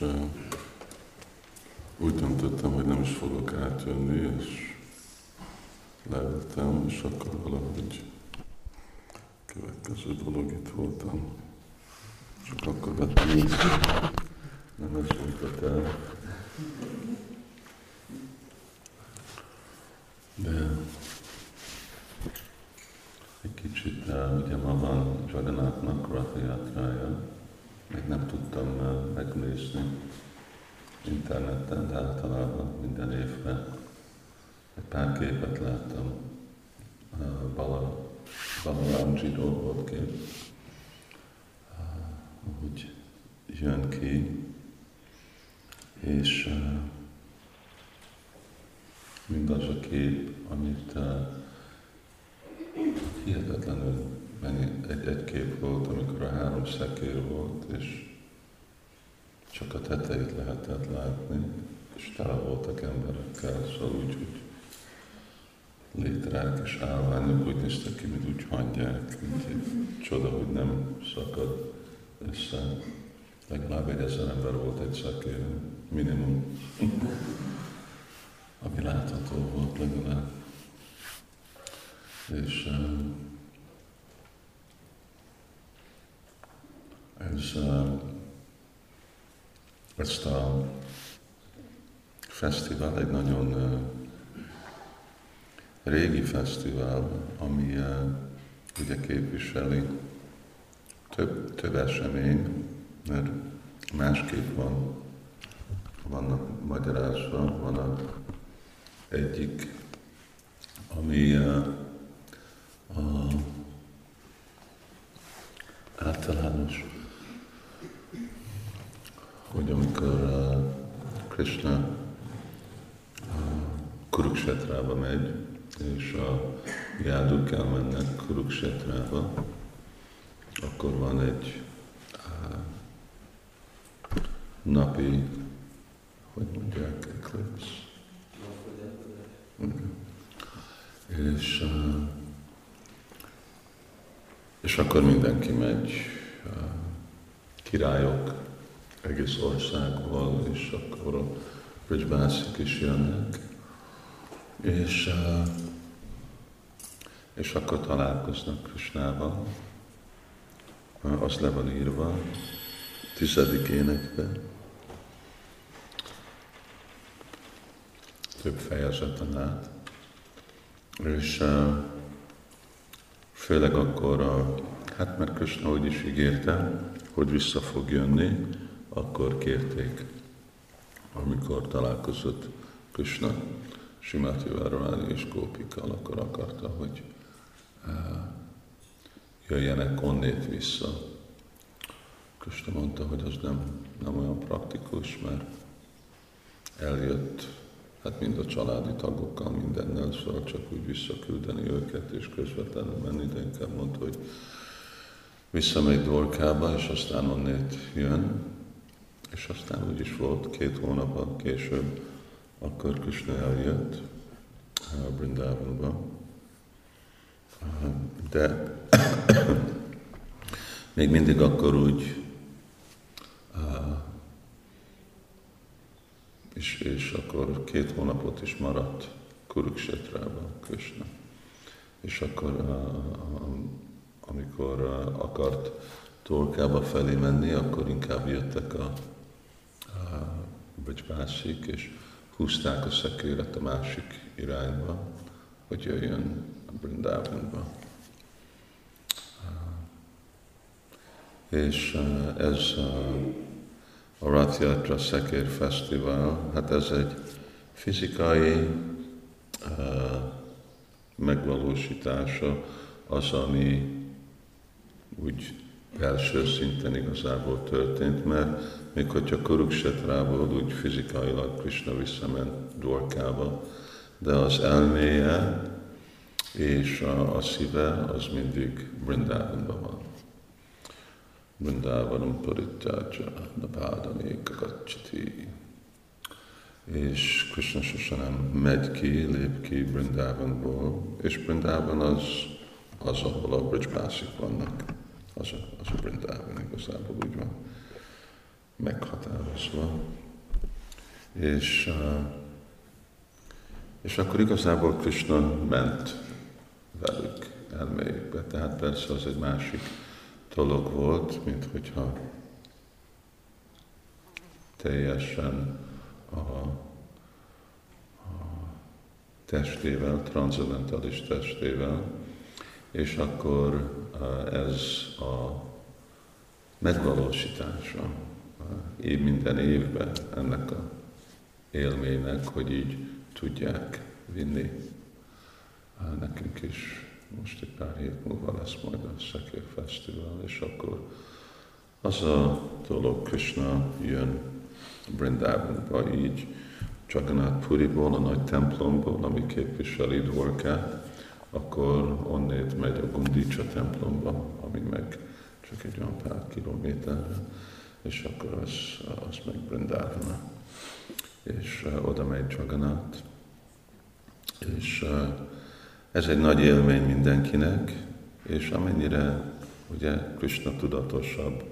uh, úgy döntöttem, hogy nem is fogok átjönni, és leültem, és akkor valahogy következő dolog itt voltam. Csak akkor vettem észre, nem ez a terv. De egy kicsit, ugye ma van Jagannathnak Rathayatrája, még nem tudtam megnézni interneten, de általában minden évben? Egy pár képet láttam. Bala, Balaramjidó volt kép, hogy jön ki, és mindaz a kép, amit hihetetlenül mennyi, egy, egy kép volt, amikor a három szekér volt, és csak a tetejét lehetett látni, és tele voltak emberekkel, szóval úgy, hogy létrák és állványok úgy néztek ki, mint úgy hangyák, mint egy csoda, hogy nem szakad össze. Legalább egy ezer ember volt egy szakér, minimum, ami látható volt legalább. És ez, ezt a fesztivál egy nagyon régi fesztivál, ami ugye képviseli több, több esemény, mert másképp van, vannak magyarázva, van egyik, ami a, a általános hogy amikor Krishna Kuruksetrába megy, és a jáduk elmennek Kuruksetrába, akkor van egy napi, hogy mondják, eclipse. És, és akkor mindenki megy, királyok, egész országból, és akkor a Bridgebászik is jönnek, és, és akkor találkoznak Krisnával. Az le van írva, tizedik énekben. Több fejezeten át. És főleg akkor, a, hát mert Krishna úgy is ígérte, hogy vissza fog jönni, akkor kérték, amikor találkozott Krishna, Simati Várváni és Kópikkal, akkor akarta, hogy uh, jöjjenek onnét vissza. Krishna mondta, hogy az nem, nem olyan praktikus, mert eljött, hát mind a családi tagokkal, mindennel, szóval csak úgy visszaküldeni őket, és közvetlenül menni, de inkább mondta, hogy visszamegy Dorkába, és aztán onnét jön, és aztán úgy is volt, két hónap később, akkor Krishna eljött a Brindávonba. De még mindig akkor úgy, és, és akkor két hónapot is maradt Kuruksetrában Krishna. És akkor, amikor akart Torkába felé menni, akkor inkább jöttek a vagy másik, és húzták a szekéret a másik irányba, hogy jöjjön a Brindávonba. És ez a Rathyatra Szekér Fesztivál, hát ez egy fizikai megvalósítása az, ami úgy belső szinten igazából történt, mert még hogyha Kuruksetrából úgy fizikailag Krishna visszament Dwarkába, de az elméje és a, a szíve az mindig Brindávonban van. Brindávanum parittácsa, napádani kakacsati. És Krishna sosem nem megy ki, lép ki Brindávonból, és Brindában az, az, ahol a Bridgebászik vannak az a, az a Brindában igazából úgy van. Meghatározva. És, és akkor igazából Krishna ment velük elméjükbe. Tehát persze az egy másik dolog volt, mint hogyha teljesen a, a testével, transzendentális testével, és akkor ez a megvalósítása év minden évben ennek a élménynek, hogy így tudják vinni nekünk is. Most egy pár hét múlva lesz majd a Szekér Fesztivál, és akkor az a dolog Krishna jön Brindavanba így, Jagannath Puriból, a nagy templomból, ami képviseli Dvorkát, akkor onnét megy a Gundicsa templomba, ami meg csak egy olyan pár kilométerre, és akkor az, az meg Brindávana. És uh, oda megy Jagannath, és uh, ez egy nagy élmény mindenkinek, és amennyire ugye Krishna tudatosabb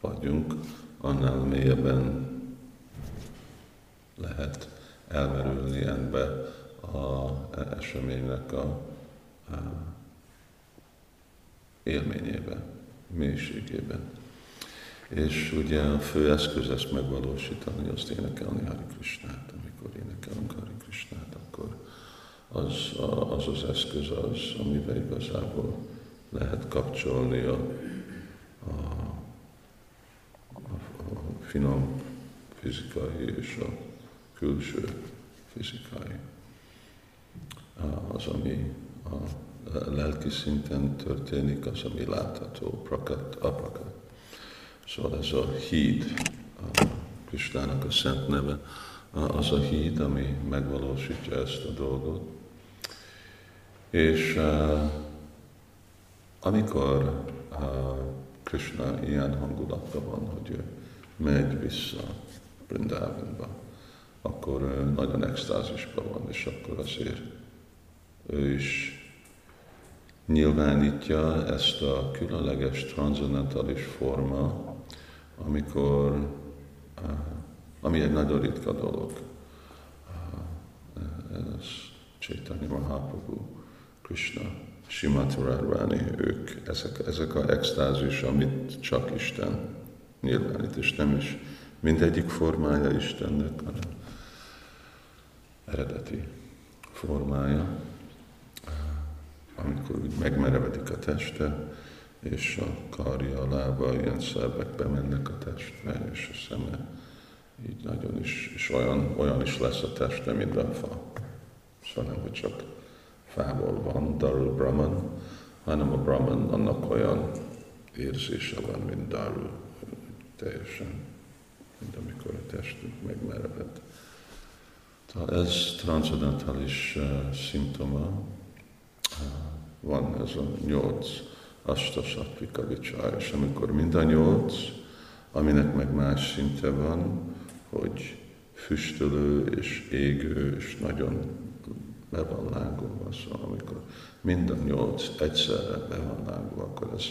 vagyunk, annál mélyebben lehet elmerülni ebbe a eseménynek a, a élményébe, mélységében. És ugye a fő eszköz ezt megvalósítani, azt énekelni Hari Krishnát. Amikor énekelünk Hari Krishnát, akkor az, az az eszköz az, amivel igazából lehet kapcsolni a, a, a, a finom fizikai és a külső fizikai. Az, ami a lelki szinten történik, az, ami látható, prakat, aprakat. Szóval ez a híd, a Kristának a szent neve, az a híd, ami megvalósítja ezt a dolgot. És amikor Krishna ilyen hangulatban van, hogy ő megy vissza Brindavanba, akkor nagyon extázisban van, és akkor azért ő is nyilvánítja ezt a különleges transzendentális forma, amikor, ami egy nagyon ritka dolog. Ez Chaitanya Mahaprabhu, Krishna, Simati Radharani, ők, ezek, ezek a extázis, amit csak Isten nyilvánít, és nem is mindegyik formája Istennek, hanem eredeti formája, amikor úgy megmerevedik a teste, és a karja, a lába, ilyen szervek bemennek a testbe, és a szeme így nagyon is, és olyan, olyan is lesz a teste, mint a fa. Szóval nem, hogy csak fából van, Darul Brahman, hanem a Brahman, annak olyan érzése van, mint Darul, teljesen, mint amikor a testünk megmereved. Tehát ez transzendentális uh, szimptoma. Uh, van ez a nyolc astasatvika vicsár, és amikor mind nyolc, aminek meg más szinte van, hogy füstölő és égő és nagyon be van lágulva, szóval amikor mind nyolc egyszerre be van lágulva, akkor ez,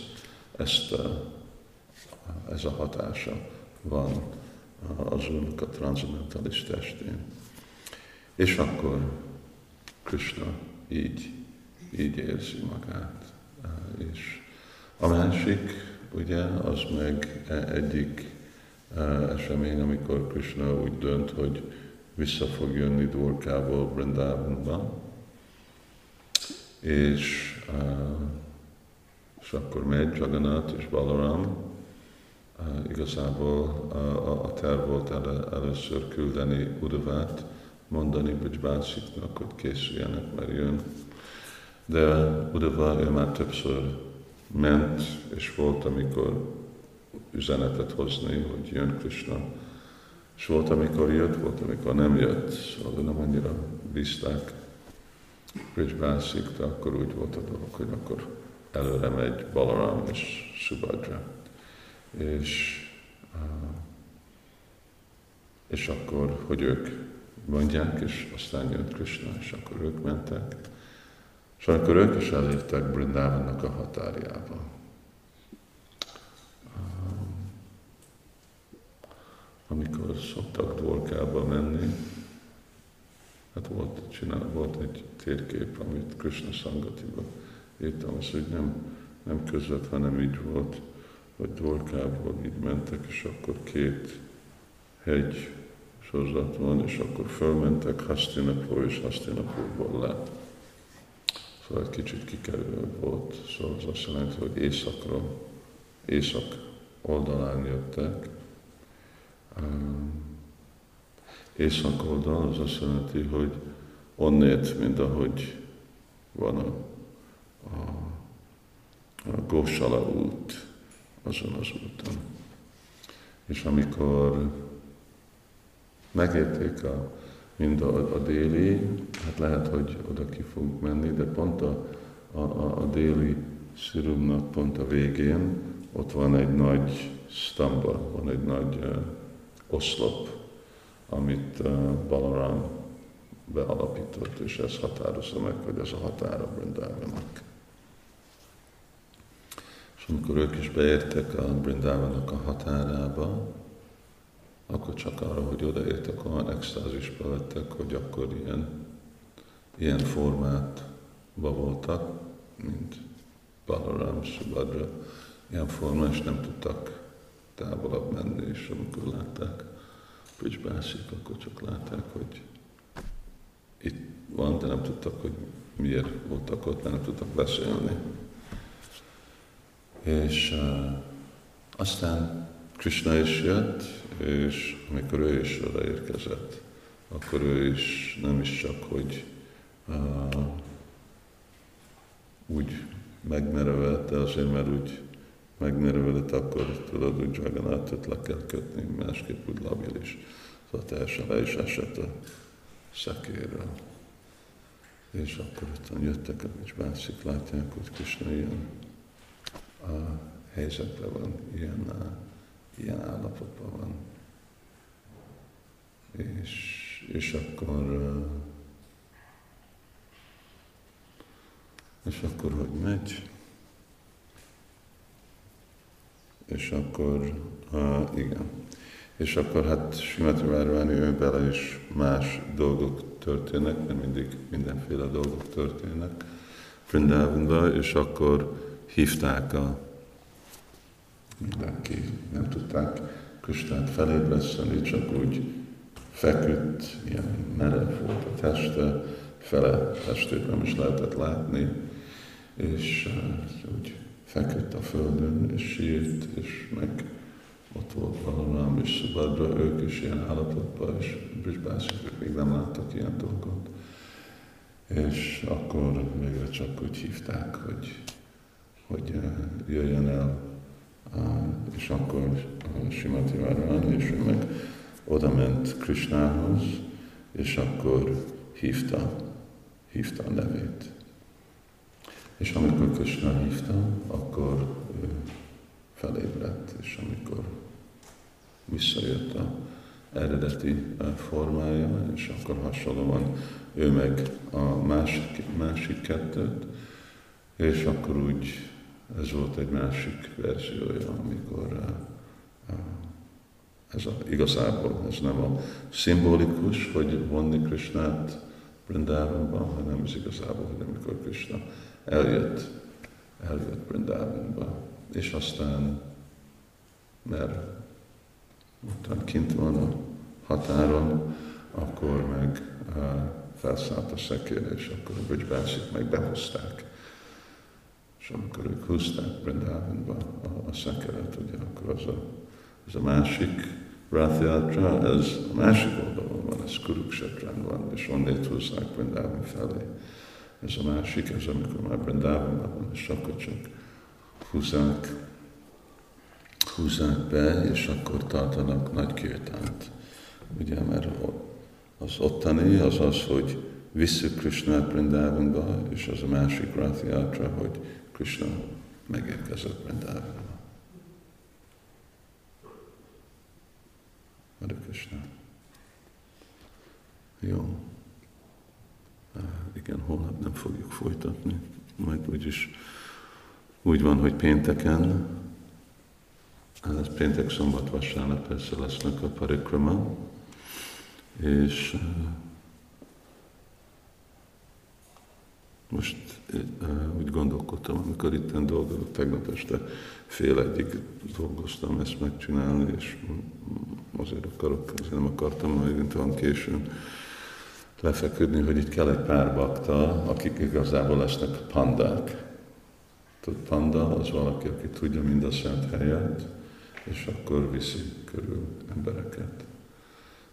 ezt ez a hatása van az Úrnak a transzendentális testén. És akkor Krishna így, így érzi magát. És a másik, ugye, az meg egyik e, esemény, amikor Krishna úgy dönt, hogy vissza fog jönni Dvorkából Brindavanba, és, e, és akkor megy Jagannath és Balaram, e, igazából a, a terv volt el, először küldeni Udavát, mondani Bajbásziknak, hogy készüljenek, mert jön. De Udava ő már többször ment, és volt, amikor üzenetet hozni, hogy jön Krishna. És volt, amikor jött, volt, amikor nem jött, szóval nem annyira bízták Bridgebászik, de akkor úgy volt a dolog, hogy akkor előre megy Balaram és Subhadra. És, és akkor, hogy ők mondják, és aztán jött Krishna, és akkor ők mentek. És akkor ők is elértek Brindavannak a határjába. amikor szoktak Dvorkába menni, hát volt, csinál, volt egy térkép, amit Krishna Sangatiba írtam, az, hogy nem, nem közvet, hanem így volt, hogy Dvorkából így mentek, és akkor két hegy sorozat van, és akkor fölmentek Hastinapur, és Hastinapurból le. Szóval egy kicsit kikerülő volt, szóval az azt jelenti, hogy északról, észak oldalán jöttek. Észak oldal az azt jelenti, hogy onnét, mint ahogy van a, a, a Gósala út, azon az úton. És amikor megérték a, mind a, a déli, hát lehet, hogy oda ki fogunk menni, de pont a, a, a, a déli szirumnak pont a végén ott van egy nagy stamba, van egy nagy uh, oszlop, amit uh, Balaram bealapított, és ez határozza meg, hogy ez a határa Brindávanak. És amikor ők is beértek a Brindávanak a határába, akkor csak arra, hogy odaértek, olyan extázisba lettek, hogy akkor ilyen, ilyen formátban voltak, mint Balaram, Subhadra, ilyen formán, és nem tudtak távolabb menni, és amikor látták Bridgebászik, akkor csak látták, hogy itt van, de nem tudtak, hogy miért voltak ott, mert nem tudtak beszélni. És uh, aztán Krishna is jött, és amikor ő is odaérkezett, akkor ő is nem is csak, hogy uh, úgy megmerevett, de azért, mert úgy megmerevett, akkor tudod, úgy Jagannathot le kell kötni, másképp úgy labilis. Szóval teljesen le is esett a szekérről. És akkor ott jöttek, és bácsik látják, hogy Krishna ilyen a helyzetben van, ilyen uh, ilyen állapotban van. És, és akkor és akkor hogy megy? És akkor, uh, igen. És akkor hát Simati Várváni ő bele is más dolgok történnek, mert mindig mindenféle dolgok történnek Vrindavanba, és akkor hívták a mindenki nem tudták Kristát felébreszteni, csak úgy feküdt, ilyen merev volt a teste, fele testét nem is lehetett látni, és uh, úgy feküdt a földön, és sírt, és meg ott volt Balarám és Szubadra, ők is ilyen állapotban, és Brisbászik, még nem láttak ilyen dolgot. És akkor végre csak úgy hívták, hogy, hogy jöjjön el és akkor Simati Várván, és ő meg oda ment Krishnához, és akkor hívta, hívta a nevét. És amikor Krishna hívta, akkor ő felébredt, és amikor visszajött a eredeti formája, és akkor hasonlóan ő meg a másik, másik kettőt, és akkor úgy ez volt egy másik verziója, amikor uh, uh, ez a, igazából ez nem a szimbolikus, hogy vonni Krishnát Brindavanban, hanem ez igazából, hogy amikor Krishna eljött, eljött Brindavanba, és aztán, mert utána kint van a határon, akkor meg uh, felszállt a szekér, és akkor a bőcsbászik meg behozták és amikor ők húzták Brindavanba a, a szekeret, ugye, akkor az a, az a másik Rathyatra, ez a másik oldalon van, ez Kuruksetrán van, és onnét húzzák Brindavan felé. Ez a másik, ez amikor már Brindavanban van, és akkor csak húzzák, húzzák be, és akkor tartanak nagy kirtánt. Ugye, mert az ottani az az, hogy visszük Krishnát Brindavanba, és az a másik Rathyatra, hogy Krishna megérkezett Vrindávánba. Hare Krishna. Jó. Igen, holnap nem fogjuk folytatni. Majd úgyis úgy van, hogy pénteken ez péntek, szombat, vasárnap persze lesznek a parikrama, és uh, most úgy gondolkodtam, amikor itt dolgozok, tegnap este fél egyik dolgoztam ezt megcsinálni, és azért akarok, azért nem akartam majd van későn lefeküdni, hogy itt kell egy pár bakta, akik igazából lesznek pandák. Tudod, panda az valaki, aki tudja mind a szent helyet, és akkor viszi körül embereket.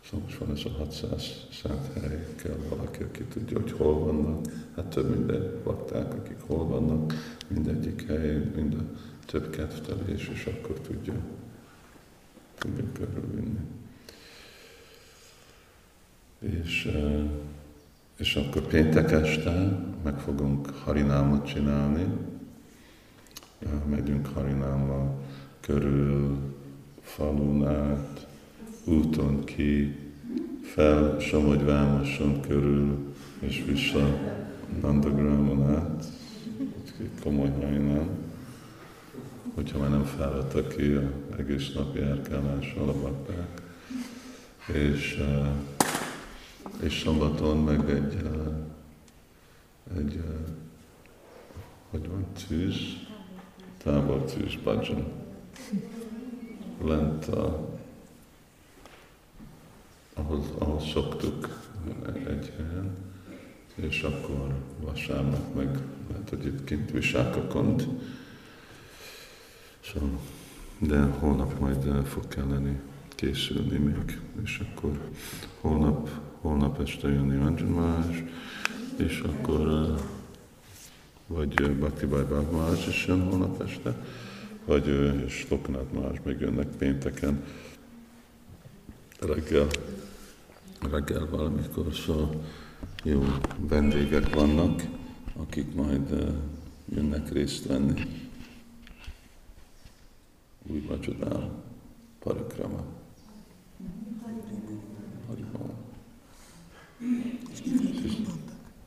Szóval most van ez a 600 szent hely, kell valaki, aki tudja, hogy hol vannak. Hát több minden bakták, akik hol vannak, mindegyik helyen, mind a több kedvtelés, és akkor tudja, tudja körülvinni. És, és akkor péntek este meg fogunk harinámot csinálni, megyünk harinámmal körül, falun át, úton ki, fel Somogy Vámoson körül, és vissza Nandagramon át, komoly hajnál, hogyha már nem fáradtak ki a egész nap járkálással a bakták. És, és szombaton meg egy, egy hogy van, tűz, tábortűz, bhajan. Lent a ahol, ahol szoktuk egy helyen, és akkor vasárnap meg lehet, hogy itt kint visákakont. Szóval, de holnap majd fog kelleni készülni még, és akkor holnap, holnap este jönni Anjanmás, és akkor vagy Bhakti Bhai Bhagmás is jön holnap este, vagy és Loknath más még jönnek pénteken reggel reggel valamikor, szóval jó vendégek vannak, akik majd jönnek részt venni. Új vacsorán, parikrama. Harikrama.